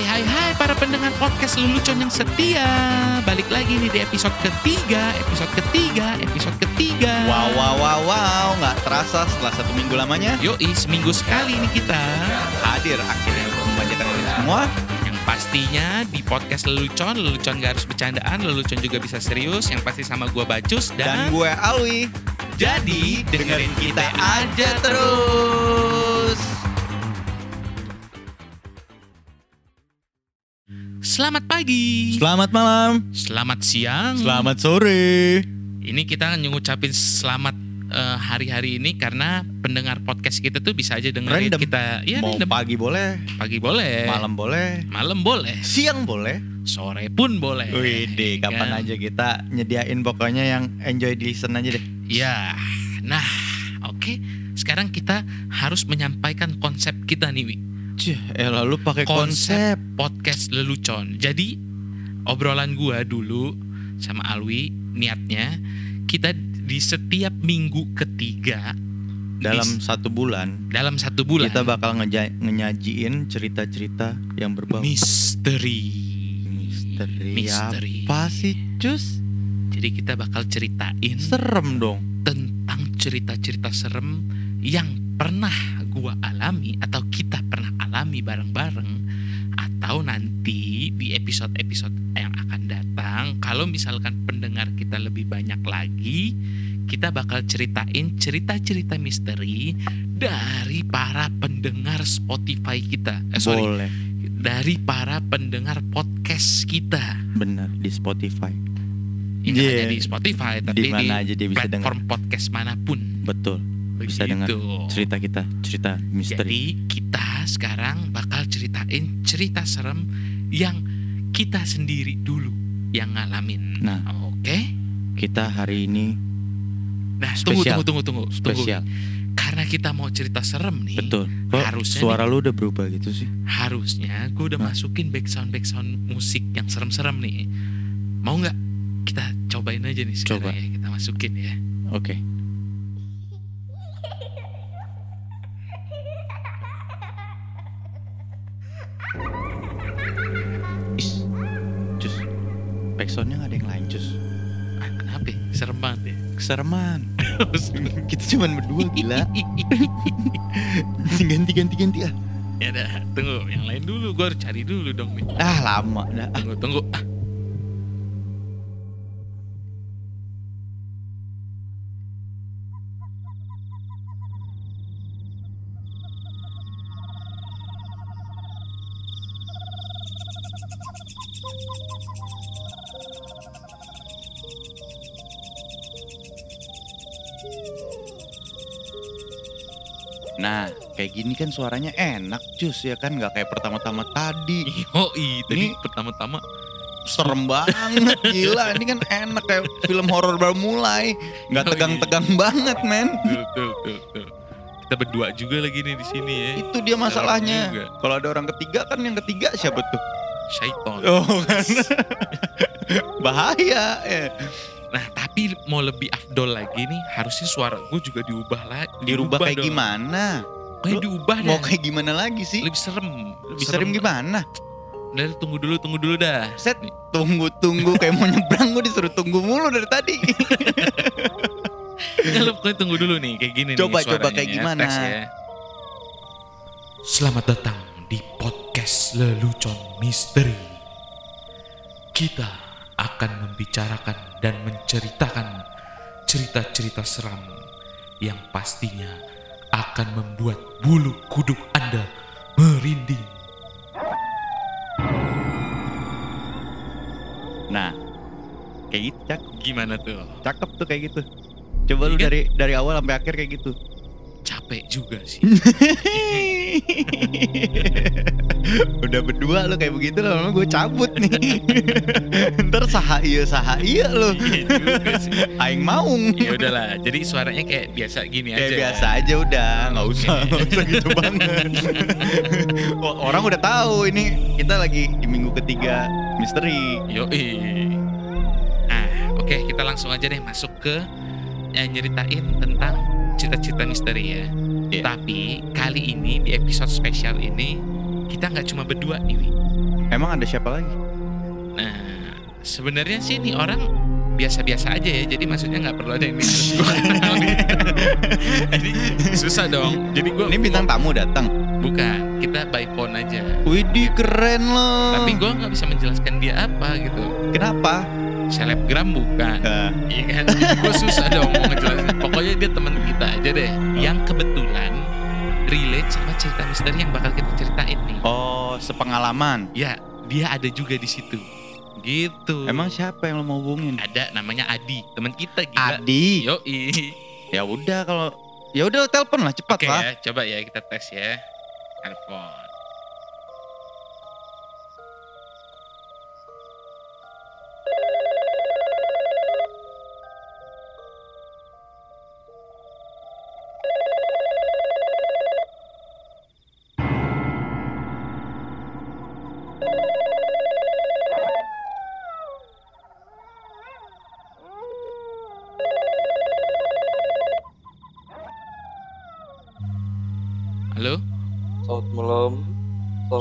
Hai hai hai para pendengar podcast lelucon yang setia Balik lagi nih di episode ketiga Episode ketiga, episode ketiga Wow, wow, wow, wow, nggak terasa setelah satu minggu lamanya Yoi, seminggu sekali nih kita hadir akhirnya untuk membacakan ini semua. Yang pastinya di podcast lelucon Lelucon gak harus bercandaan Lelucon juga bisa serius Yang pasti sama gua Bacus Dan Dan, gue Alwi. jadi dengerin kita aja terus. Selamat pagi Selamat malam, Selamat siang selamat sore. Ini kita ngucapin selamat eh, hari-hari ini karena pendengar podcast kita tuh bisa aja dengerin Random. kita ya Mau random. pagi boleh, pagi boleh malam boleh, malam boleh siang boleh. sore pun boleh Wih, kapan Kan? aja kita nyediain pokoknya yang enjoy di listen aja deh. ya nah oke sekarang kita harus menyampaikan konsep kita nih Wi. Cih, eh lalu pakai Konsep. konsep. podcast lelucon jadi obrolan gua dulu sama Alwi niatnya kita di setiap minggu ketiga Dalam Bis- satu bulan, dalam satu bulan kita bakal ngeja- ngenyajiin cerita-cerita yang berbau misteri misteri. Misteri. Apa sih, Cus? jadi kita bakal ceritain Serem dong. tentang cerita-cerita serem yang pernah gua alami atau kita pernah alami bareng-bareng atau nanti di episode-episode yang akan datang kalau misalkan pendengar kita lebih banyak lagi kita bakal ceritain cerita-cerita misteri dari para pendengar Spotify kita eh, sorry Boleh. dari para pendengar podcast kita Bener di Spotify. ini Yeah. hanya di Spotify tapi Di mana aja dia bisa dengar. platform podcast mana pun Betul. Bisa dengar. Cerita kita, cerita misteri. Jadi kita sekarang bakal ceritain cerita serem yang kita sendiri dulu yang ngalamin. Nah. oke. Kita hari ini Nah, tunggu Spesial. tunggu tunggu tunggu. Tunggu. spesial. Karena kita mau cerita serem nih. Betul. Kok Harusnya suara lu udah berubah gitu sih? Harusnya gue udah Nah. masukin background background musik yang serem-serem nih. Mau nggak kita cobain aja nih sekarang Coba. ya kita masukin ya. Oke. Is, Kesereman. Kita cuman berdua gila. ganti ganti ganti ah. ya udah, tunggu yang lain dulu. Gue harus cari dulu dong nih. Ah lama dah. Ah, Tunggu tunggu. Nah, kayak gini kan suaranya enak, Cus ya kan nggak kayak pertama-tama tadi. Yoi, tadi Ini- pertama-tama Serem banget, gila. Ini kan enak kayak film horor baru mulai. Nggak Oh, iya. tegang-tegang banget, men. tuh, tuh, tuh, tuh. Kita berdua juga lagi nih di sini ya. Itu dia masalahnya. Kalau ada orang ketiga kan yang ketiga siapa tuh? Syaiton. Oh kan. Bahaya. Ya. Nah, tapi mau lebih afdol lagi nih, harusnya suara gue juga diubah lagi. Dirubah kayak gimana? Kayak diubah Mau dah. kayak gimana lagi sih? lebih serem. Lebih serem gimana? Udah tunggu dulu, tunggu dulu dah. Set Nih. tunggu-tunggu kayak mau nyebrang gue disuruh tunggu mulu dari tadi. Ya, lu pokoknya tunggu dulu nih, kayak gini Coba, nih coba suaranya kayak ya, gimana? ya. Selamat datang di podcast Lelucon Misteri. Kita akan membicarakan dan menceritakan cerita-cerita seram yang pastinya akan membuat bulu kuduk Anda merinding. Nah, kayak gitu cak, Gimana tuh? cakep tuh kayak gitu. Coba lu Iya kan? dari dari awal sampai akhir kayak gitu. Capek juga sih. Udah berdua lu kayak begitu lama gue cabut nih. Ntar saha iya saha iya lu. Iya. Aing maung. Ya udahlah, jadi suaranya kayak biasa gini Kayak aja. biasa aja udah, nggak usah, nggak usah gitu banget. Oh, Orang udah tahu ini kita lagi di minggu ketiga misteri. Yoi. Nah, oke kita langsung aja deh masuk ke eh, nyeritain tentang cerita-cerita misteri ya. Iya. Tapi kali ini di episode spesial ini kita nggak cuma berdua nih, Wi. Emang ada siapa lagi? Nah, sebenarnya sih ini orang biasa-biasa aja ya. Jadi maksudnya nggak perlu ada yang harus gue. Jadi susah dong. Jadi gue Ini bintang tamu datang. bukan. Kita by phone aja. Widih keren loh. Tapi gue nggak bisa menjelaskan dia apa gitu. kenapa? Selebgram bukan. Eh, Iya kan? Gue susah dong mau ngejelasin. Pokoknya dia teman kita aja deh. Yang kebetulan relate sama cerita misteri yang bakal kita ceritain nih. oh, sepengalaman. Ya, dia ada juga di situ. Gitu. Emang siapa yang lo mau hubungin? ada namanya Adi, teman kita gila. Adi. Yoi. Ya udah kalau ya udah telepon lah cepat Oke lah. ya, coba ya kita tes ya. Telepon.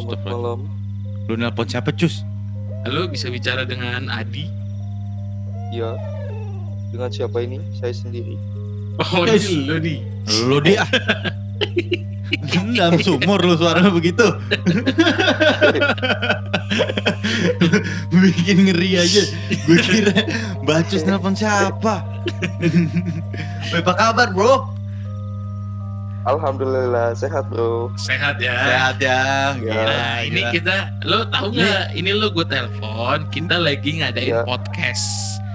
Selamat malam. Lu nelpon siapa, Cus? Halo, bisa bicara dengan Adi? Ya. Dengan siapa ini? Saya sendiri. Oh, Yes. ini lu nih. Lu dia. Dalam sumur lu suaranya begitu. Bikin ngeri aja. Gue kira Bacus nelpon siapa? Apa kabar, Bro? Alhamdulillah sehat bro. Sehat ya. Sehat ya. Ya. Gila, Nah, ini gila. kita, lo tahu nggak? Ini lo gue telepon, kita lagi ngadain Ya. podcast.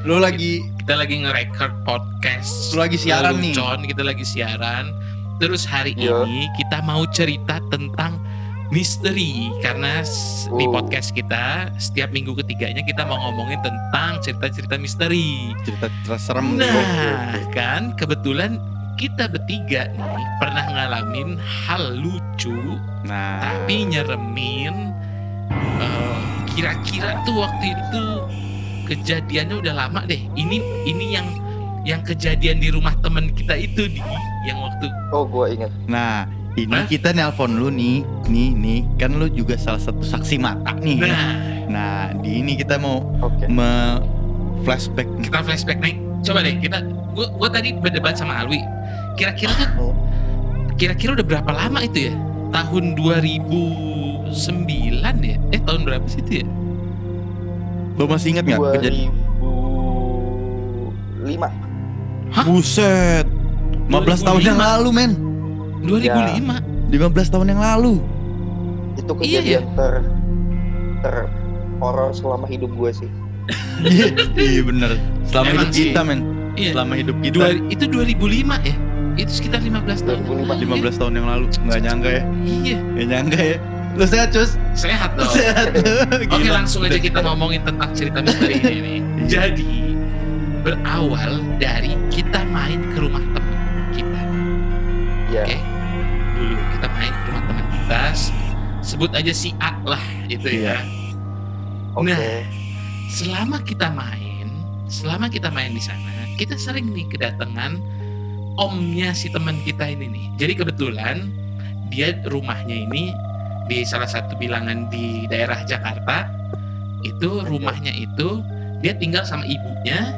lu lagi Kita lagi nge-record podcast. Lu lagi siaran nih. Lelucon, kita lagi siaran. Terus hari Ya. ini kita mau cerita tentang misteri karena s- di Oh. podcast kita setiap minggu ketiganya kita mau ngomongin tentang cerita-cerita misteri. cerita cerita serem Nah, kan kebetulan kita bertiga nih pernah ngalamin hal lucu Nah, tapi nyeremin eh, kira-kira tuh waktu itu kejadiannya udah lama deh ini ini yang yang kejadian di rumah temen kita itu di yang waktu Oh gua ingat. nah ini Hah? kita nelpon lu nih, nih, nih, kan lu juga salah satu saksi mata nih. nah Nah, di ini kita mau Oke. me flashback kita flashback nih coba deh kita gua, gua tadi berdebat sama Alwi kira-kira tuh Oh. kira-kira udah berapa lama itu ya tahun 2009 ya eh tahun berapa sih itu ya Lu masih ingat nggak kejadian? 2005. Hah? Buset. 15 tahun yang 2005. lalu, men. 2005 15 tahun yang lalu. Itu Iya, kejadian ter ter horor selama hidup gue sih. Iya, iya bener. Selama Emang hidup sih. kita, men. iya Selama hidup kita. Dua, itu 2005 ya itu sekitar 15 tahun 2005. 15 tahun yang lalu. Nggak nyangka ya. iya Nggak nyangka ya. Lu sehat, Cus? sehat dong Sehat. Oke langsung aja kita ngomongin tentang cerita misteri ini nih. Iya. Jadi berawal dari kita main ke rumah teman kita. Ya. Oke. Dulu kita main ke rumah teman kita. Sebut aja si A lah itu Iya. ya. Oke. Nah, selama kita main, selama kita main di sana, kita sering nih kedatangan omnya si teman kita ini nih. Jadi kebetulan dia rumahnya ini di salah satu bilangan di daerah Jakarta. Itu rumahnya itu dia tinggal sama ibunya.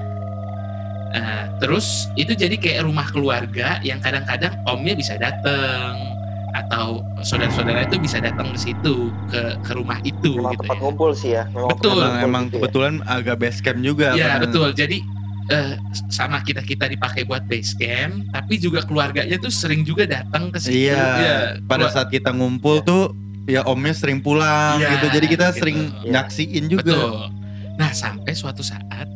Eh, terus itu jadi kayak rumah keluarga yang kadang-kadang omnya bisa datang atau saudara-saudara itu bisa datang ke situ ke ke rumah itu Memang gitu tempat ya. ngumpul sih ya. Memang Betul. tempat Emang, gitu ya. kebetulan agak base camp juga. Ya kan. betul. Jadi eh, sama kita kita dipakai buat base camp, tapi juga keluarganya tuh sering juga datang ke situ. Iya. Ya, Pada saat kita ngumpul tuh ya omnya sering pulang Iya, gitu. Jadi kita gitu. sering Iya. nyaksiin juga. betul. Nah sampai suatu saat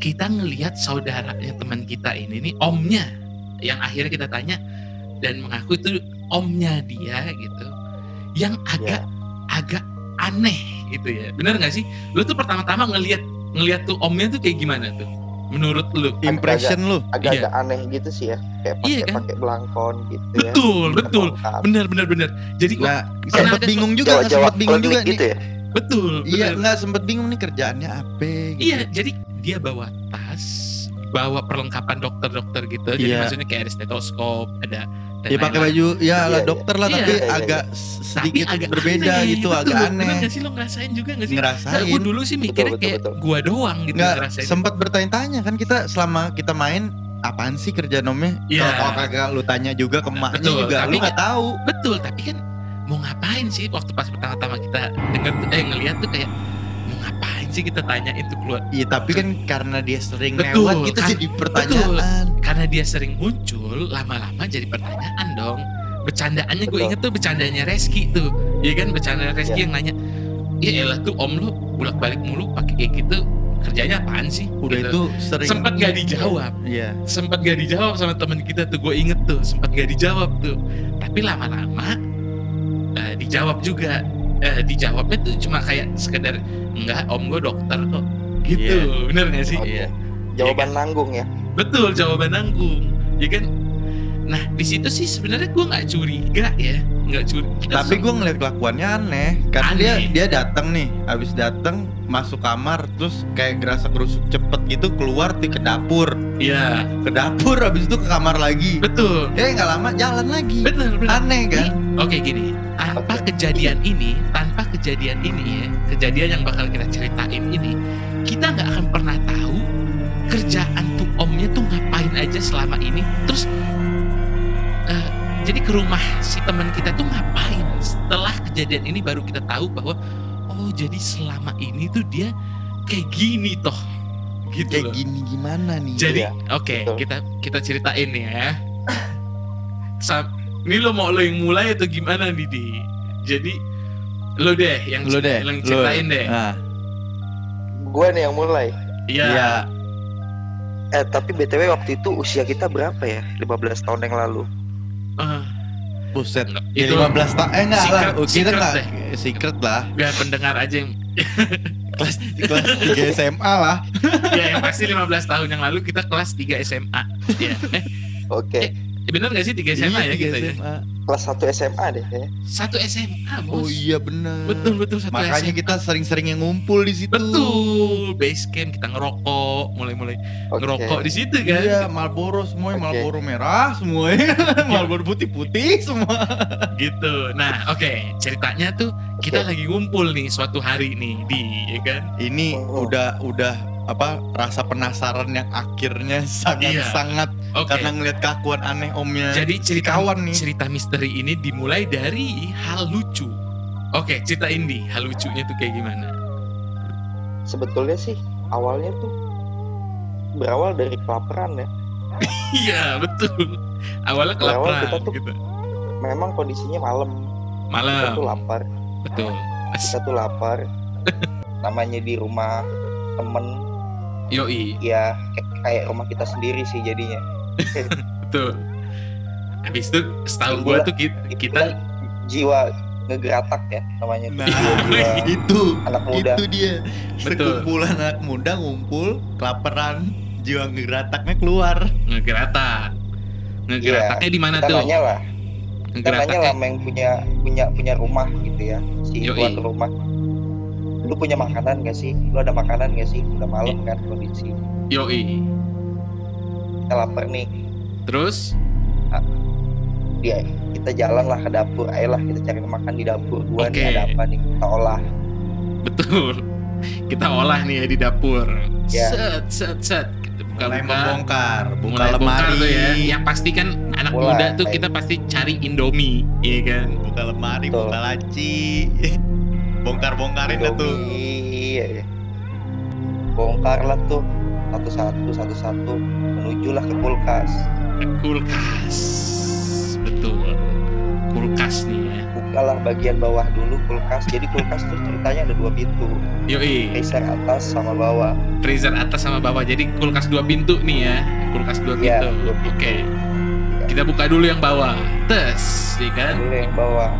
kita ngelihat saudaranya teman kita ini nih omnya, yang akhirnya kita tanya dan mengaku itu omnya dia gitu, yang agak Ya. agak aneh gitu ya. Bener nggak sih? Lu tuh pertama-tama ngelihat ngelihat tuh omnya tuh kayak gimana tuh? Menurut lu? Impression lu. Agak-agak aneh gitu sih ya. Kayak pakai Iya kan? pakai belangkon gitu ya. Betul, betul. Bener bener bener. Jadi Nah, Pernah sempat ada bingung juga, Jawa-Jawa sempat bingung juga klinik nih. gitu ya. betul. Iya, bener. enggak sempat bingung nih kerjaannya apa gitu. Iya, jadi dia bawa tas bawa perlengkapan dokter-dokter gitu. Jadi Iya. maksudnya kayak ada stetoskop, ada Ya pakai baju ya ala Iya, dokter lah iya. tapi Iya, iya, agak Tapi sedikit agak berbeda aneh, gitu, betul. agak Bener aneh. gak sih lo ngerasain juga gak sih? Nah, Ngerasain. gue dulu sih mikirnya Betul, kayak betul, gua doang gitu Nggak ngerasain. sempat bertanya-tanya kan kita selama kita main apaan sih kerja nomnya? Iya. Kalau kagak lu tanya juga ke emaknya Betul, juga tapi lu nggak tahu. Betul, tapi kan mau ngapain sih waktu pas pertama-tama kita denger tuh, eh ngeliat tuh kayak sih kita tanyain tuh keluar Iya tapi kan karena dia sering Betul, lewat gitu kan. jadi pertanyaan. karena dia sering muncul lama-lama jadi pertanyaan dong bercandaannya gue Betul. inget tuh bercandanya Reski tuh Iya kan bercanda Reski Iya. yang nanya ya elah tuh om lu bolak-balik mulu pakai kayak gitu kerjanya apaan sih Udah Gitu. itu sering sempet gak dijawab Iya. sempat gak dijawab sama teman kita tuh gue inget tuh sempat gak dijawab tuh tapi lama-lama eh, dijawab juga Eh, dijawabnya tuh cuma kayak sekedar enggak om gue dokter kok gitu Iya. bener gak sih Oke. Iya. Jawaban nanggung ya. betul jawaban nanggung ya kan nah di situ sih sebenarnya gue nggak curiga ya. Nggak curiga Tapi gue ngeliat kelakuannya aneh. Karena dia Aneh. dia datang nih Abis datang masuk kamar Terus kayak gerasa gerusuk cepet gitu Keluar tuh ke dapur. Iya. Ke dapur abis itu ke kamar lagi. Betul. Eh nggak lama jalan lagi. Betul betul. Aneh kan? Oke gini, tanpa kejadian ini, tanpa kejadian ini ya, kejadian yang bakal kita ceritain ini, kita nggak akan pernah tahu kerjaan tuh omnya tuh ngapain aja selama ini. Terus, eh, jadi ke rumah si teman kita tuh ngapain? Setelah kejadian ini baru kita tahu bahwa, oh jadi selama ini tuh dia kayak gini toh, gitu Kayak loh. gini gimana nih Jadi, Iya, oke, betul. kita kita ceritain ya. Sa ini lo mau lo yang mulai atau gimana nih, Di? Jadi lo deh yang Lu deh yang ceritain deh. Nah Gue nih yang mulai. Iya. Iya Eh tapi BTW waktu itu usia kita berapa ya? 15 tahun yang lalu. Ah, Buset enggak, Ya itu 15 tahun Eh enggak lah Kita secret enggak deh. Secret lah biar pendengar aja yang Kelas, kelas 3 SMA lah ya yang pasti 15 tahun yang lalu kita kelas 3 SMA. Iya. Eh, Oke. eh, bener gak sih 3 SMA ya Iya, kita tiga ya? Kelas 1 SMA deh ya. Satu SMA, Oh Bos. iya bener Betul betul satu Makanya SMA. kita sering-sering yang ngumpul di situ betul base camp kita ngerokok mulai-mulai Oke. ngerokok di situ kan. Iya, Marlboro semua, Oke. Marlboro merah semua, Marlboro putih-putih semua. gitu. Nah, oke, ceritanya tuh kita lagi ngumpul nih suatu hari nih di ya kan. Ini Oh. udah udah apa rasa penasaran yang akhirnya Iya. sangat-sangat Oke. karena ngeliat keakuan aneh omnya. Jadi si cerita kawan nih. cerita misteri ini dimulai dari hal lucu. Oke, ceritain di hal lucunya tuh kayak gimana? Sebetulnya sih awalnya tuh berawal dari kelaparan ya. Iya, betul. Awalnya Berawal kelaparan kita tuh- gitu. Memang kondisinya malam. Kita Malam, tuh lapar. Betul. Kita tuh lapar. Namanya di rumah temen Yoi, ya kayak, rumah kita sendiri sih jadinya. betul. Habis itu setahu gua tuh kita, kita jiwa ngegeratak ya namanya. Nah, jiwa-jiwa itu anak muda. itu dia. Betul. Sekumpulan anak muda ngumpul, kelaparan, jiwa ngerataknya keluar. ngegeratak. Ngegerataknya di mana tuh? lah, lah sama yang punya punya punya rumah gitu ya, si Yoi. tuan rumah. Lu punya makanan gak sih? Lu ada makanan gak sih? Udah malam kan kondisi. yoi. Kita lapar nih. Terus Dia kita jalan lah ke dapur. Ayolah kita cari makan di dapur. Gua Oke. nih ada apa nih? Kita olah. betul. Kita olah nih ya di dapur. Ya. Set set set. Kita Mulai buka-buka. membongkar, buka mulai bongkar lemari, tuh ya. Yang pasti kan anak Mulai. muda tuh kita pasti cari Indomie, iya kan? buka lemari, Betul. buka laci. Bongkar-bongkarin dah tuh. Indomie, ya, ya. Bongkar lah tuh satu-satu satu-satu menujulah ke kulkas. Kulkas. Betul. Kulkas nih ya. Bukalah bagian bawah dulu kulkas. Jadi kulkas tuh ceritanya ada dua pintu, Yoi, freezer atas sama bawah. freezer atas sama bawah. Jadi kulkas dua pintu nih ya. Kulkas dua Iya, pintu. dua pintu. Oke. Kita buka dulu yang bawah. Tes, iya kan? Dulu yang bawah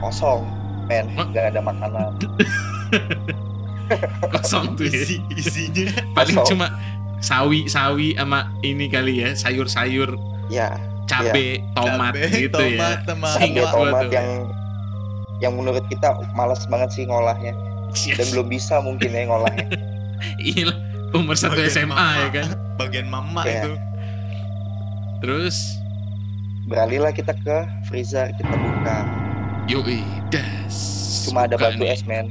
kosong, men, nggak ada makanan. Kosong tuh ya. Isi, isinya Paling Kosong. cuma sawi-sawi sama ini kali ya, sayur-sayur, Ya, cabe, tomat cabe, gitu tomat, ya. ada gua tomat tuh. yang yang menurut kita malas banget sih ngolahnya dan Yes. belum bisa mungkin ya ngolahnya. Iya, umur satu Bagian SMA mama. ya kan Bagian mama Iya. itu. terus Beralihlah kita ke freezer, kita buka. yoi das Cuma ada batu nih. es, men.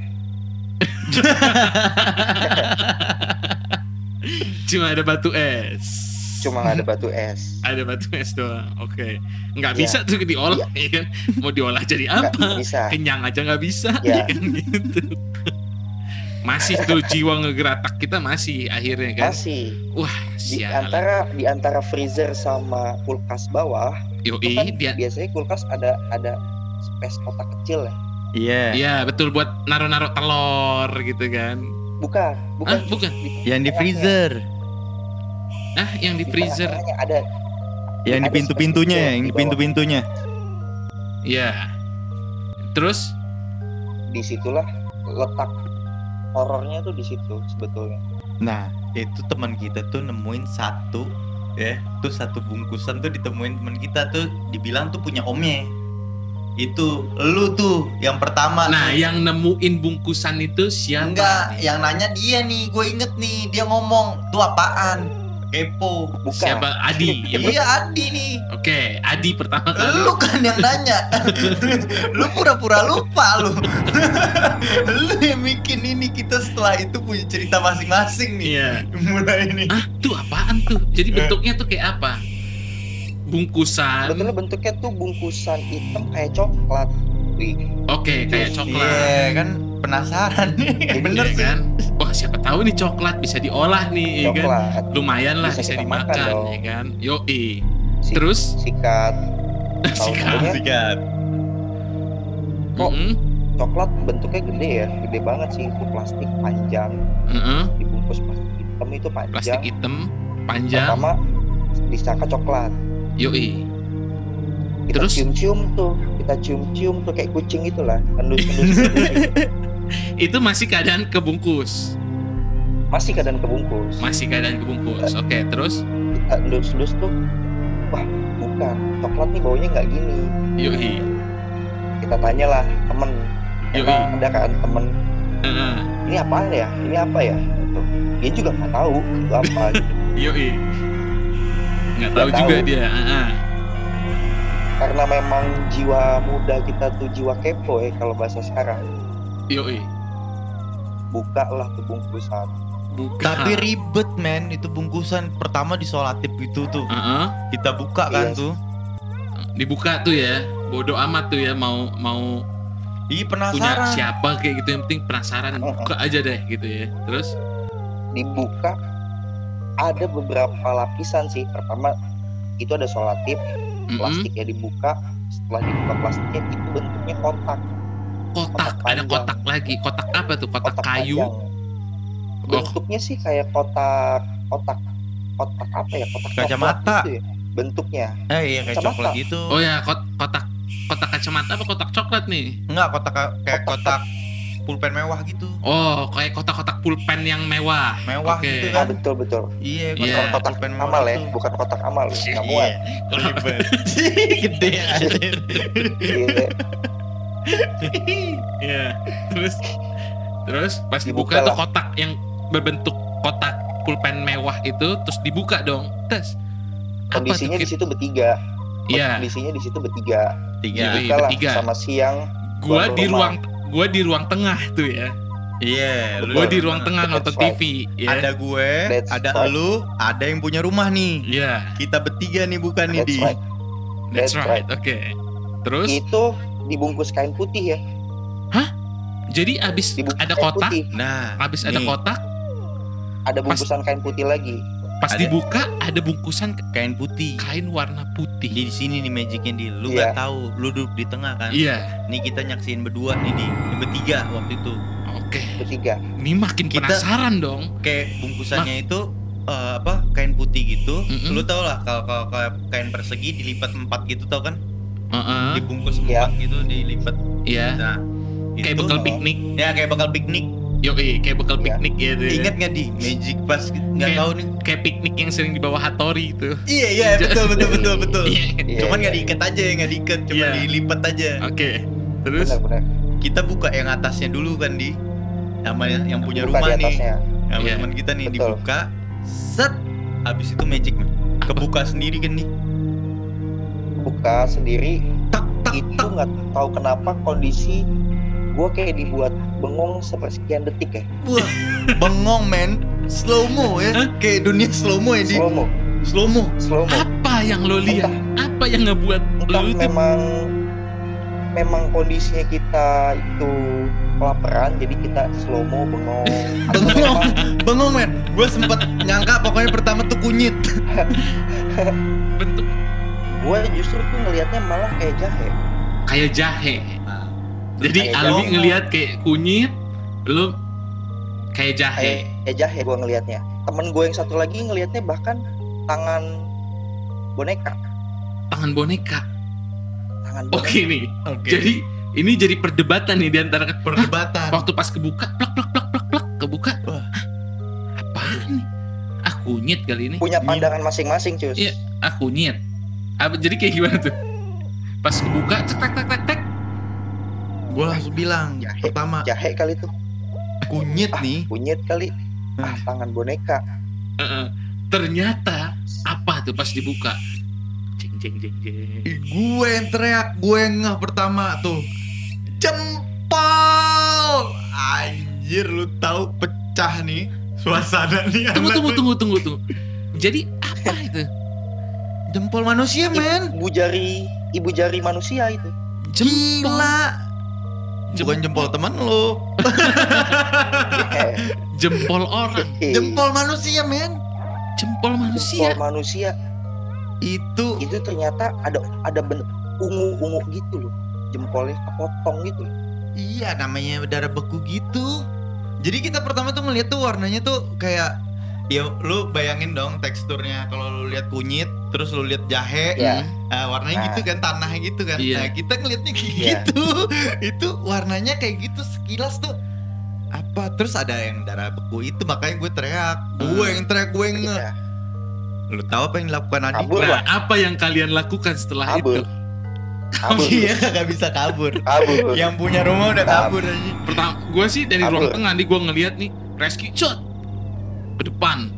cuma ada batu es Cuma ada batu es. ada batu es doang oke nggak Iya. bisa tuh diolah ya kan mau diolah jadi Nggak apa bisa. kenyang aja nggak bisa Iya. ya kan gitu masih tuh jiwa ngegeratak kita masih akhirnya kan Masih wah di sial antara di antara freezer sama kulkas bawah, yoi kan dia biasanya kulkas ada ada space kotak kecil ya. Iya. Iya betul buat naruh-naruh telur gitu kan. Bukan, bukan. Ah, bukan. Yang di freezer. Ah yang di freezer. tengah-tengahnya ada Yang di pintu-pintunya ya, yang di pintu-pintunya. Iya. Terus di situlah letak horornya tuh di situ sebetulnya. Nah, itu teman kita tuh nemuin satu ya, tuh satu bungkusan tuh ditemuin teman kita tuh dibilang tuh punya omnya. Itu lu tuh yang pertama. nah tuh. yang nemuin bungkusan itu siapa? enggak, yang nanya dia nih, gue inget nih, dia ngomong, tuh apaan? Kepo. Bukan. Siapa? Adi. Ya, Iya Adi nih. Oke, Adi pertama kali. Lu kan yang nanya. lu pura-pura lupa lu. lu yang bikin ini kita setelah itu punya cerita masing-masing nih. Iya. Mulai ini. Ah, tuh apaan tuh? Jadi Eh. bentuknya tuh kayak apa? Bungkusan. Sebetulnya bentuknya tuh bungkusan hitam kayak coklat. Oke, kayak Iya, coklat. Iya kan penasaran nih. Bener Iya sih. kan? Wah, siapa tahu nih coklat bisa diolah nih, ya kan? coklat. Lumayan lah bisa, Bisa dimakan, dong. ya kan? Yoi. Si- Terus sikat sikat. Sikat. kok Mm-mm, coklat bentuknya gede ya, gede banget sih itu plastik panjang mm-mm. dibungkus plastik hitam itu panjang. Plastik hitam, panjang. Pertama disangka coklat. Yoi. Kita Terus? cium-cium tuh, kita cium-cium tuh kayak kucing itulah, endus-endus. Itu masih keadaan kebungkus. Masih keadaan kebungkus. Masih keadaan kebungkus. Oke, terus Kita endus-endus tuh, wah bukan, coklat nih baunya nggak gini. yoi. Kita tanyalah temen, Yoi. emang ada kan temen, Heeh. ini apa ya, ini apa ya? Gitu. Dia juga nggak tahu itu apa. gitu. Yoi. Nggak tahu Nggak juga tahu. dia. Heeh. Karena memang jiwa muda kita tuh jiwa kepo ya kalau bahasa sekarang. Yoi. Buka lah tuh bungkusan. Buka. Tapi ribet men, itu bungkusan pertama disolatif gitu tuh. Heeh. Kita buka kan Iya. tuh. Dibuka tuh ya. Bodoh amat tuh ya mau mau Ih punya penasaran. siapa kayak gitu yang penting penasaran buka aja deh gitu ya. Terus Dibuka ada beberapa lapisan sih. Pertama itu ada solatif, mm-mm, plastiknya dibuka. Setelah dibuka plastiknya itu bentuknya kotak. Kotak, kotak ada kotak lagi. Kotak apa tuh? Kotak, kotak kayu. panjang. Bentuknya sih kayak kotak kotak kotak apa ya? Kotak Kacamata. gitu ya, bentuknya. Eh iya kayak Kacamata. coklat gitu. Oh ya, kot- kotak kotak kacamata apa kotak coklat nih? Enggak kotak kayak Kotak- kotak pulpen mewah gitu. Oh, kayak kotak-kotak pulpen yang mewah. Mewah Oke. gitu Ah kan. betul betul. Iya, Iya. kotak, Kotak pulpen mewah amal ya, gitu. bukan kotak amal. Nggak Iya. muat. Ribet. Gede aja. Iya. Iya. Terus terus pas Dibuka dibuka tuh kotak yang berbentuk kotak pulpen mewah itu terus dibuka dong. Tes. Kondisinya di situ bertiga. Iya. Kondisinya di situ bertiga. Tiga. Yoi. Buka lah bertiga. sama siang. Gua di rumah. ruang gua di ruang tengah tuh ya. Iya, lu Gua di ruang tengah That's nonton right. TV ya. Ada gue, That's ada right. lu, ada yang punya rumah nih. Iya, Kita bertiga nih bukan nih That's di. right. that's That's right. Oke. Terus Itu dibungkus kain putih ya. jadi abis Dibungkus ada kotak, putih. Nah, abis ada nih, kotak, Ada bungkusan kain putih lagi. pas Ada. dibuka ada bungkusan kain putih. kain warna putih. Di sini nih magicnya di. Lu Iya. gak tahu, lu duduk di tengah kan. Iya. Nih kita nyaksiin berdua nih di, di bertiga waktu itu. Oke. Bertiga. Ini makin Kita- penasaran dong. Kayak bungkusannya itu eh, apa kain putih gitu. Mm-mm. Lu tau lah kalau kain persegi dilipat empat gitu tau kan? Heeh. Dibungkus Iya. empat gitu dilipat. Iya. Nah, Kayak itu bekal piknik. ya kayak bakal piknik. Yoi, kayak bekal Iya. piknik gitu. ya. Ingat nggak di magic pas nggak tahu nih. Kayak piknik yang sering dibawa Hattori itu. Iya iya betul betul betul betul. Iya. Iya, Cuman iya. nggak diikat aja nggak diikat, cuma Iya. dilipat aja. Oke. Terus Benar-benar. Kita buka yang atasnya dulu kan di sama yang, yang punya Buka rumah di nih. atasnya. Sama Iya. teman kita nih Betul. dibuka, set, habis itu magic. Kebuka sendiri kan nih. Buka sendiri Tak tak itu tak. nggak tahu kenapa kondisi gue kayak dibuat bengong sepersekian detik ya Wah, bengong men. Slow mo ya. Hah? Kayak dunia slow mo ya di slow mo slow mo. slow mo Apa yang lo lihat? Apa yang ngebuat entah lo itu memang memang kondisinya kita itu kelaparan jadi kita slow mo bengong Bengong. memang Bengong men. Gue sempet nyangka pokoknya pertama tuh kunyit. bentuk gue justru tuh ngelihatnya malah kayak jahe kayak jahe? Jadi Kayak Alwi ngelihat kayak kunyit, lo kayak jahe. kayak kayak jahe gue ngelihatnya temen gue yang satu lagi ngelihatnya bahkan tangan boneka Tangan boneka. tangan boneka Oke nih. Oke. Jadi ini jadi perdebatan nih di antara perdebatan. waktu pas kebuka plak plak plak plak plak kebuka. Wah. "Ah, Apaan nih? Ah kunyit kali ini. punya pandangan masing-masing cus Iya. Ah kunyit. Apa jadi kayak gimana tuh? Pas kebuka cek tek tek tek tek. Gue langsung bilang Jahe. pertama jahe kali tuh kunyit ah nih. kunyit kali ah tangan boneka Heeh. ternyata apa tuh pas dibuka? Jeng jeng jeng jeng. Ih, Gue yang teriak, gue yang ngeh pertama tuh. Jempol. Anjir lu tahu pecah nih suasana nih. Tunggu tunggu tuh. tunggu tunggu tunggu. Jadi apa itu? Jempol manusia men. ibu jari ibu jari manusia itu Jempol. Gila. Bukan jempol teman lu. Eh, Jempol orang. Jempol manusia men. Jempol jempol manusia. manusia Itu itu ternyata ada ada bentuk ungu-ungu gitu loh jempolnya kepotong gitu iya namanya darah beku gitu. Jadi kita pertama tuh ngeliat tuh warnanya tuh kayak ya lu bayangin dong teksturnya. Kalau lu lihat kunyit terus lu lihat jahe ya Nah, warnanya Nah. gitu kan tanah gitu kan. Iya. Nah, kita ngeliatnya kayak Iya. gitu. itu warnanya kayak gitu sekilas tuh. Apa? Terus ada yang darah beku itu makanya gue teriak. Gue yang teriak gue yang nge iya. lu tahu apa yang dilakukan Adi kabur Nah, lah apa yang kalian lakukan setelah kabur. Itu? kabur. Iya kagak bisa kabur. Kabur. Yang punya rumah udah kabur aja Pertama, gue sih dari Kabur. ruang tengah nih gue ngeliat nih rescue shot ke depan.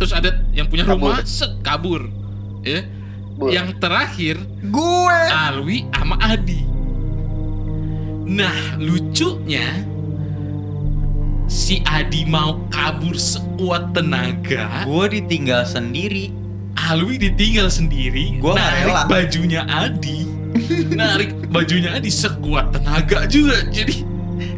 Terus ada yang punya Kabur. rumah set kabur. Ya. Kabur. Yang terakhir gue Alwi sama Adi. Nah, lucunya si Adi mau kabur sekuat tenaga, gue ditinggal sendiri Alwi ditinggal sendiri, nggak narik rela. bajunya Adi, narik bajunya Adi sekuat tenaga juga. Jadi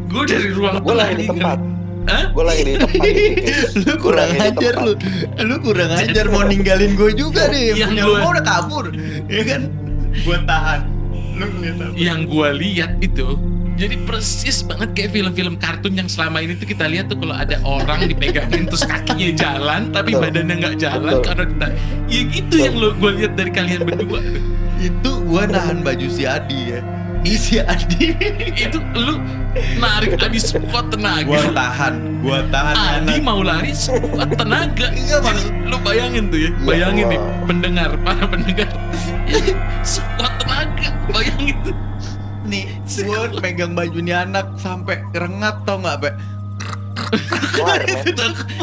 gue dari ruang gue tengah lagi di nih tempat Hah? gue lagi di tempat lu kurang ajar lu. Lu kurang ajar mau ninggalin gue juga deh yang Yang punya gua- udah kabur ya kan? Gue tahan. Lu ngeliat apa? Yang gue lihat itu jadi persis banget kayak film-film kartun yang selama ini tuh kita lihat tuh kalau ada orang dipegangin terus kakinya jalan tapi Betul. badannya nggak jalan Betul. karena kita ya gitu yang lo gue lihat dari kalian berdua itu gua nahan baju si Adi ya ini si Adi. Itu lu narik Adi sekuat tenaga. Gua tahan gua tahan Adi anak mau lari sekuat tenaga. Iya, maksud- lu bayangin tuh ya Ya bayangin nih pendengar para pendengar. Sekuat tenaga bayangin tuh. Nih gua megang baju nih anak sampai rengat tau nggak kelar men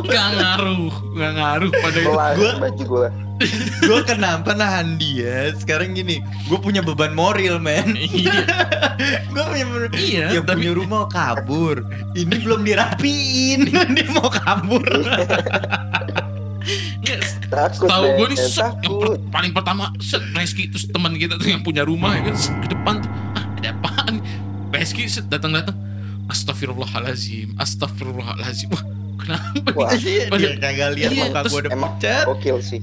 nggak ngaruh nggak ngaruh pada itu. Gua- baju gue gua kenapa nahan dia sekarang gini gua punya beban moral men. Iya. Gua punya iya yang tapi punya rumah kabur. Ini belum dirapiin dia mau kabur. Takut tahu gue nih set, yang per- paling pertama set Reski terus teman kita tuh yang punya rumah ya kan set, ke depan tuh ah ada apaan Reski set datang datang Astagfirullahalazim Astagfirullahalazim wah kenapa nih? Wah. Iya, dia kagak lihat Iya, muka gua udah pucat gokil sih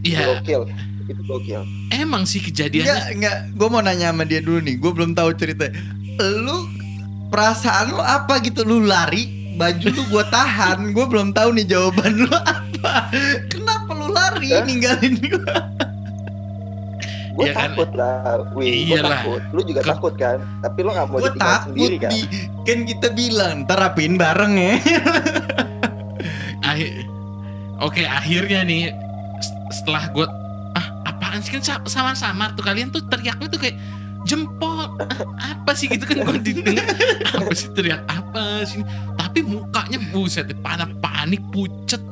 Iya gokil itu gokil emang sih Enggak, kejadiannya enggak. Gue mau nanya sama dia dulu nih. Gue belum tahu cerita. Lu perasaan lu apa gitu? Lu lari, baju lu gue tahan. Gue belum tahu nih jawaban lu apa. Kenapa lu lari Hah? ninggalin gue? gue Iya kan? takut lah wih gue takut lu juga Ke- takut kan tapi lu nggak mau Gue ditinggal takut sendiri kan di kan kita bilang ntar rapiin bareng ya. Akhir- Oke akhirnya nih setelah gue ah apaan sih kan sa- sama-sama tuh kalian tuh teriaknya tuh kayak jempol Ah, apa sih? Gitu kan gue didengar apa sih teriak apa sih tapi mukanya buset panik panik pucet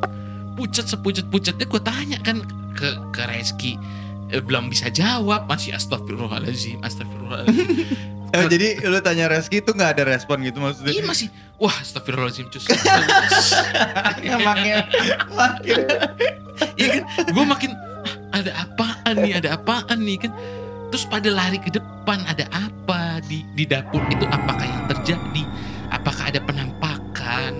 pucet sepucet pucetnya gue tanya kan ke ke Reski Eh, belum bisa jawab. Masih astagfirullahaladzim astagfirullahaladzim. Oh, jadi lu tanya Reski itu nggak ada respon gitu maksudnya? Iya masih. Wah astagfirullahaladzim cus. Emangnya makin Iya kan? Gue makin "Ah, ada apaan nih? Ada apaan nih? Kan? Terus pada lari ke depan ada apa di di dapur? Itu apakah yang terjadi? Apakah ada penampakan?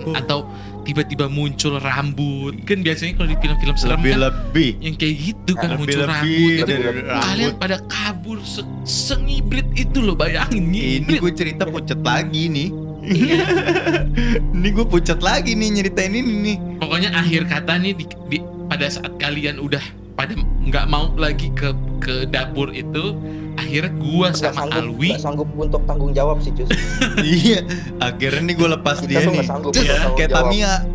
Oh. atau tiba-tiba muncul rambut kan biasanya kalau di film-film serem kan lebih-lebih. yang kayak gitu kan muncul Lebih-lebih rambut itu dari kalian rambut. pada kabur se sengibrit itu loh bayangin Ini ngibrit gue cerita pucet lagi nih. Iya. ini gue pucet lagi nih nyeritain ini nih. pokoknya akhir kata nih di, di- pada saat kalian udah pada nggak mau lagi ke ke dapur itu akhirnya gua Nggak sama sanggup, Alwi. nggak sanggup untuk tanggung jawab sih Cus. iya, akhirnya nih gue lepas Kita dia tuh nih. nggak sanggup tanggung kayak jawab. Tamiya.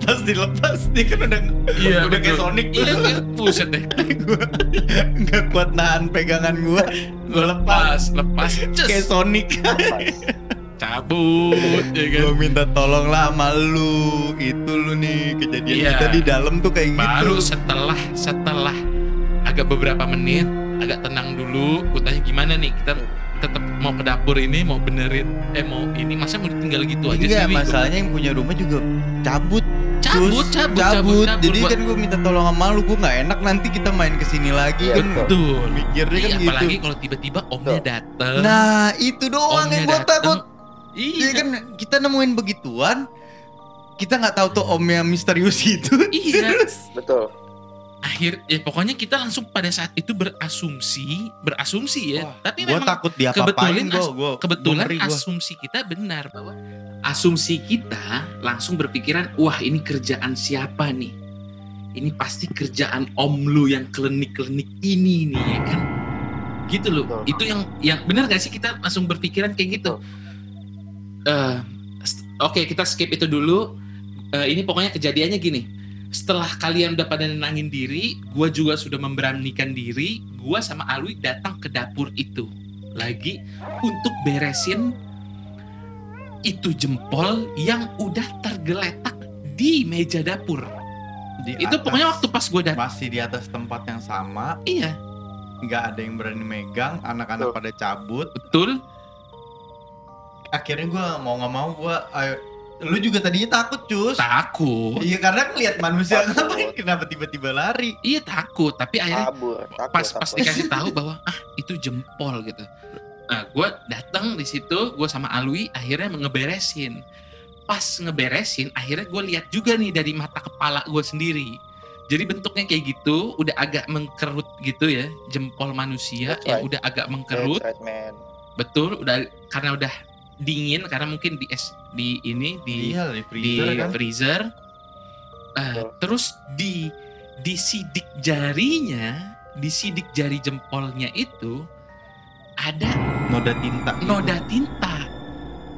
Pas dilepas dia kan udah Iya, udah kayak. Sonic iya iya, buset deh. Gue nggak kuat nahan pegangan gue gue lepas. Lepas lepas. Kayak Sonic. Cabut ya kan? Gue minta tolong lah sama lu. Itu lu nih. Kejadian Iya. kita di dalam tuh kayak baru gitu setelah setelah agak beberapa menit agak tenang dulu. Gue tanya gimana nih? Kita tetap mau ke dapur ini mau benerin eh mau ini masa mau ditinggal gitu aja Enggak, sih Wi? masalahnya yang punya rumah juga cabut. Cabut Terus cabut cabut cabut. jadi Gua- kan gue minta tolong sama lu gue nggak enak nanti kita main ke sini lagi Iya, kan betul. mikirnya kan Iya, gitu. apalagi kalau tiba-tiba omnya dateng. Nah itu doang omnya yang gue takut. Iya. Iya kan kita nemuin begituan kita nggak tahu tuh om yang misterius itu. Iya. Terus, Betul. Akhir ya pokoknya kita langsung pada saat itu berasumsi berasumsi ya. Wah, tapi gue memang takut dia kebetulan gue as- gue kebetulan asumsi kita benar bahwa asumsi kita langsung berpikiran wah ini kerjaan siapa nih? Ini pasti kerjaan om lu yang klinik-klinik ini nih ya kan? Gitu loh. Betul. itu yang yang benar gak sih kita langsung berpikiran kayak gitu? St- oke kita skip itu dulu. Eh, ini pokoknya kejadiannya gini setelah kalian udah pada nenangin diri gua juga sudah memberanikan diri gua sama Alwi datang ke dapur itu lagi untuk beresin itu jempol yang udah tergeletak di meja dapur. Di Itu atas- pokoknya waktu pas gue datang. masih di atas tempat yang sama Iya, nggak ada yang berani megang anak-anak pada cabut betul. akhirnya gue mau nggak mau gue lu juga tadinya takut cus takut iya karena ngeliat manusia Takut. ngapain kenapa tiba-tiba lari iya takut tapi akhirnya Kabur. takut, pas pas takut. dikasih tahu bahwa ah itu jempol gitu nah gue datang di situ gue sama Alwi akhirnya ngeberesin pas ngeberesin akhirnya gue lihat juga nih dari mata kepala gue sendiri jadi bentuknya kayak gitu udah agak mengkerut gitu ya jempol manusia That's yang right. udah agak That's mengkerut right, man. betul udah karena udah dingin karena mungkin di es di ini di iya di di freezer kan freezer. Eh, Betul. terus di di sidik jarinya, di sidik jari jempolnya itu ada noda tinta gitu. noda tinta.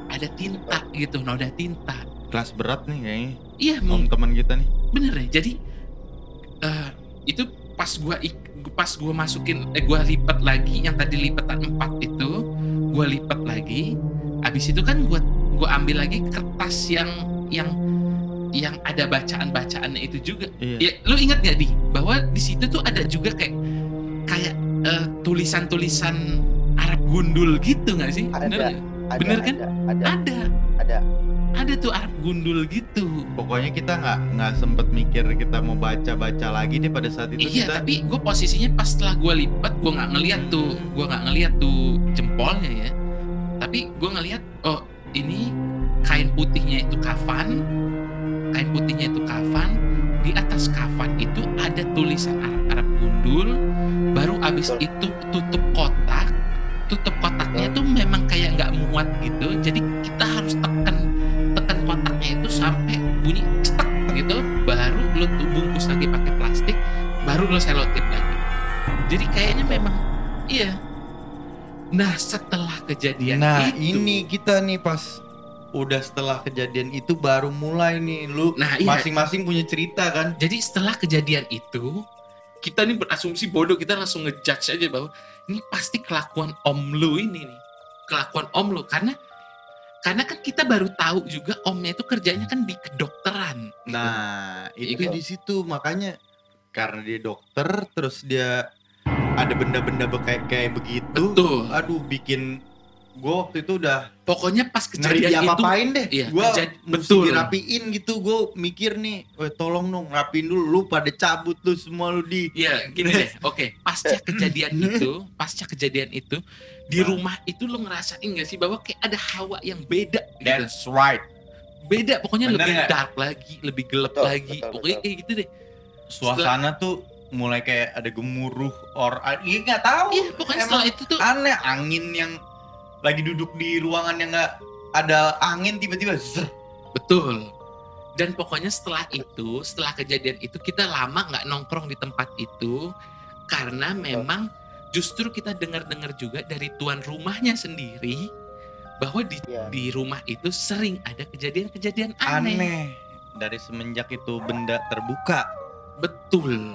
Ada tinta gitu, noda tinta. kelas berat nih kayaknya Iya, om teman kita nih bener ya. Jadi eh, itu pas gua pas gua masukin eh gua lipat lagi yang tadi lipatan empat itu, gua lipat lagi. Habis itu kan gua gua ambil lagi kertas yang yang yang ada bacaan-bacaannya itu juga. iya Ya, lu ingat gak di bahwa di situ tuh ada juga kayak kayak eh, tulisan-tulisan Arab gundul gitu nggak sih? Ada. Bener? Ada, Bener kan? Ada, ada, Ada, ada. ada tuh Arab gundul gitu. pokoknya kita nggak nggak sempet mikir kita mau baca baca lagi deh pada saat itu iya, kita tapi gue posisinya pas setelah gue lipat, gue nggak ngeliat tuh, Hmm. gue nggak ngeliat tuh jempolnya ya. Tapi gue ngeliat, oh ini kain putihnya itu kafan, kain putihnya itu kafan. Di atas kafan itu ada tulisan Arab, Arab gundul. Baru abis itu tutup kotak, tutup kotaknya itu memang kayak nggak muat gitu. Jadi kita harus tekan tekan kotaknya itu sampai bunyi cetak gitu. Baru lo bungkus lagi pakai plastik, baru lo selotip lagi. Jadi kayaknya memang iya. Nah setelah kejadian nah itu, ini kita nih pas udah setelah kejadian itu baru mulai nih lu nah iya. masing-masing punya cerita kan Jadi setelah kejadian itu, kita nih berasumsi bodoh, kita langsung ngejudge aja bahwa ini pasti kelakuan om lu ini nih. Kelakuan om lu karena karena kan kita baru tahu juga omnya itu kerjanya kan di kedokteran. gitu. Nah, itu Iya. di situ makanya karena dia dokter terus dia ada benda-benda be- kayak kayak begitu. Betul. Aduh, bikin gua waktu itu udah Pokoknya pas kejadian itu diapa-apain deh. iya, mesti betul. dirapiin gitu. Gua mikir nih, "Weh, tolong dong rapiin dulu lu pada cabut lu semua lu di." Iya, gini deh. Oke, pasca kejadian itu, pasca kejadian itu di Nah. rumah itu lo ngerasain gak sih bahwa kayak ada hawa yang beda gitu. That's right. Beda pokoknya Bener lebih nggak? dark lagi, lebih gelap Betul, lagi. betul, pokoknya betul. kayak gitu deh. Suasana tuh mulai kayak ada gemuruh or iya nggak tahu. Iya, pokoknya Emang setelah itu tuh aneh angin yang lagi duduk di ruangan yang nggak ada angin tiba-tiba zer. betul. Dan pokoknya setelah itu, setelah kejadian itu kita lama nggak nongkrong di tempat itu karena memang justru kita dengar-dengar juga dari tuan rumahnya sendiri bahwa di Iya. di rumah itu sering ada kejadian-kejadian aneh. aneh dari semenjak itu benda terbuka Betul.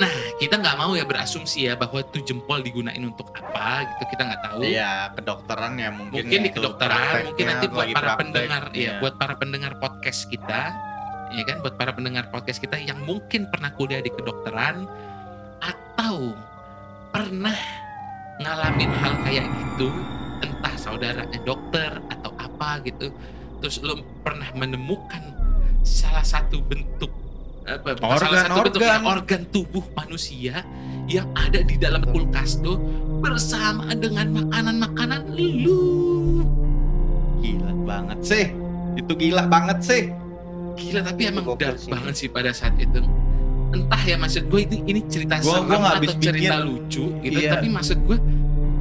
Nah, kita nggak mau ya berasumsi ya bahwa itu jempol digunain untuk apa gitu kita nggak tahu. Iya, kedokteran ya mungkin. mungkin di itu kedokteran, mungkin nanti buat para praktek, pendengar iya. ya, buat para pendengar podcast kita, ya kan, buat para pendengar podcast kita yang mungkin pernah kuliah di kedokteran atau pernah ngalamin hal kayak gitu, entah saudaranya dokter atau apa gitu, terus lo pernah menemukan salah satu bentuk apa bukan salah Organ, satu bentuk ya, organ. organ tubuh manusia yang ada di dalam kulkas tuh bersama dengan makanan-makanan lu. Gila banget sih. Itu gila banget sih. Gila tapi emang Gokil dark sih. banget sih pada saat itu. Entah ya maksud gue ini, ini cerita Gua- serem gua atau cerita pikir. lucu gitu. Iya. Tapi maksud gue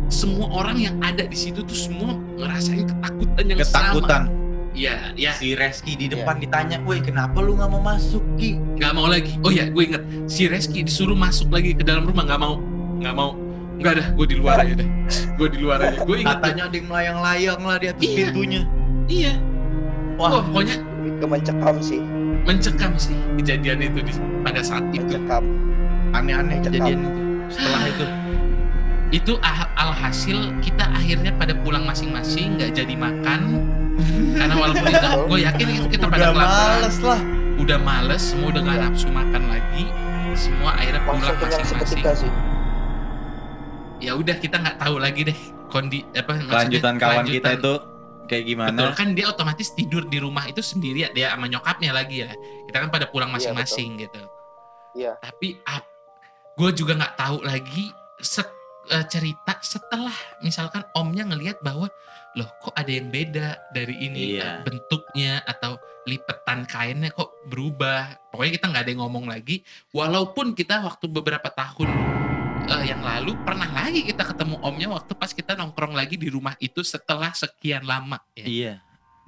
semua orang yang ada di situ tuh semua ngerasain ketakutan yang Ketakutan. sama. Iya, ya Si Reski di depan ditanya, "Woi, kenapa lu nggak mau masuk, Ki?" nggak mau lagi. Oh ya, gue inget si Reski disuruh masuk lagi ke dalam rumah nggak mau, nggak mau. Nggak dah, gue di luar aja deh. Gue di luar aja. Gue inget. Katanya ada yang melayang-layang lah di atas Iya. pintunya. Iya. Wah, Wah, pokoknya Lebih ke mencekam sih, mencekam sih kejadian itu di, pada saat itu. mencekam. aneh-aneh kejadian itu. Setelah itu, Itu alhasil kita akhirnya pada pulang masing-masing nggak jadi makan karena walaupun itu gue yakin itu kita pada udah kelaparan, males lah. udah males, semua udah nggak nafsu makan lagi, semua akhirnya pulang masing-masing. seketika sih. Ya udah kita nggak tahu lagi deh kondi apa maksudnya Kelanjutan kawan kita kelanjutan. itu kayak gimana? Betul kan dia otomatis tidur di rumah itu sendiri ya dia sama nyokapnya lagi ya. Kita kan pada pulang Iya, masing-masing gitu. Iya. Tapi gue juga nggak tahu lagi set- eh, cerita setelah misalkan omnya ngelihat bahwa loh kok ada yang beda dari ini Iya. eh, bentuknya atau lipetan kainnya kok berubah. Pokoknya kita nggak ada yang ngomong lagi. Walaupun kita waktu beberapa tahun eh, yang lalu pernah lagi kita ketemu omnya waktu pas kita nongkrong lagi di rumah itu setelah sekian lama ya. Iya.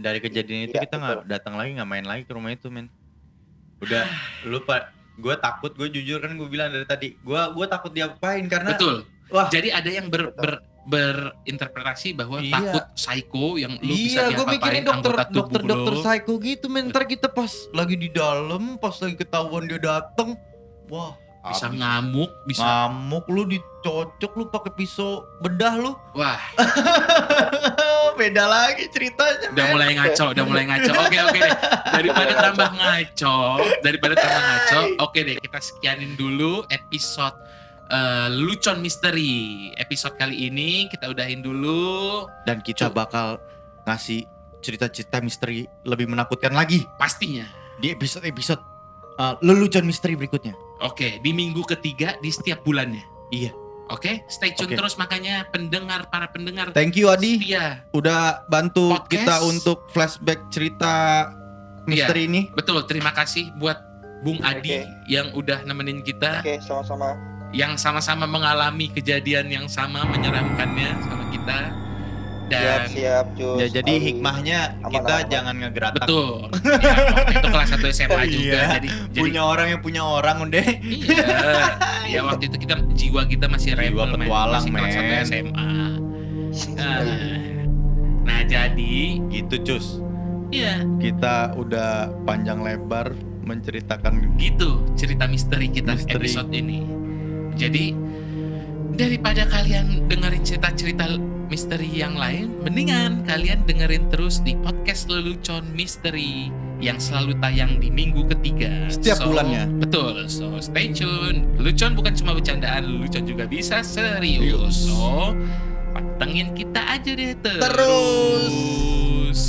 Dari kejadian itu Iya, kita nggak datang lagi nggak main lagi ke rumah itu men. Udah lu pak, gue takut gue jujur kan gue bilang dari tadi, gue gue takut diapain karena Betul. Wah Jadi ada yang ber, ber- berinterpretasi bahwa Iya. takut psycho yang lu bisa iya gue diapa-apain mikirnya dokter dokter dokter lo. psycho gitu men. Ntar kita pas lagi di dalam, pas lagi ketahuan dia dateng, wah bisa abis. ngamuk, bisa ngamuk lu dicocok lu pakai pisau bedah lu. wah Beda lagi ceritanya. udah mulai ngaco, udah mulai ngaco. Oke oke deh. Daripada tambah ngaco, daripada tambah ngaco, oke deh kita sekianin dulu episode eh, Lucon Misteri. Episode kali ini kita udahin dulu. Dan kita Cuk. bakal ngasih cerita-cerita misteri lebih menakutkan lagi Pastinya. di episode-episode uh, lelucon misteri berikutnya. Oke, di minggu ketiga di setiap bulannya. Iya. Oke, stay tune Oke. terus makanya pendengar para pendengar Thank you Adi setia. udah bantu Podcast. kita untuk flashback cerita misteri ini. Betul, terima kasih buat Bung Adi Oke. yang udah nemenin kita, Oke, sama-sama. Yang sama-sama mengalami kejadian yang sama menyeramkannya sama kita. Siap, Dan siap, Cus. Ya jadi hikmahnya Aman, kita aman. jangan ngegeratak. betul, ya, waktu itu kelas 1 SMA juga, Iya. jadi jadi Punya orang yang punya orang udah. iya, ya waktu itu kita jiwa kita masih Jiwa rebel, men. petualang, masih kelas 1 men. SMA. Nah, nah jadi, Gitu cus. iya Kita udah panjang lebar menceritakan gitu cerita misteri kita Misteri. episode ini. Jadi daripada kalian dengerin cerita-cerita misteri yang lain, mendingan kalian dengerin terus di podcast Lelucon Misteri yang selalu tayang di minggu ketiga. Setiap bulannya. Betul. So stay tune. Lelucon bukan cuma bercandaan, lelucon juga bisa serius. So pantengin kita aja deh terus. Terus.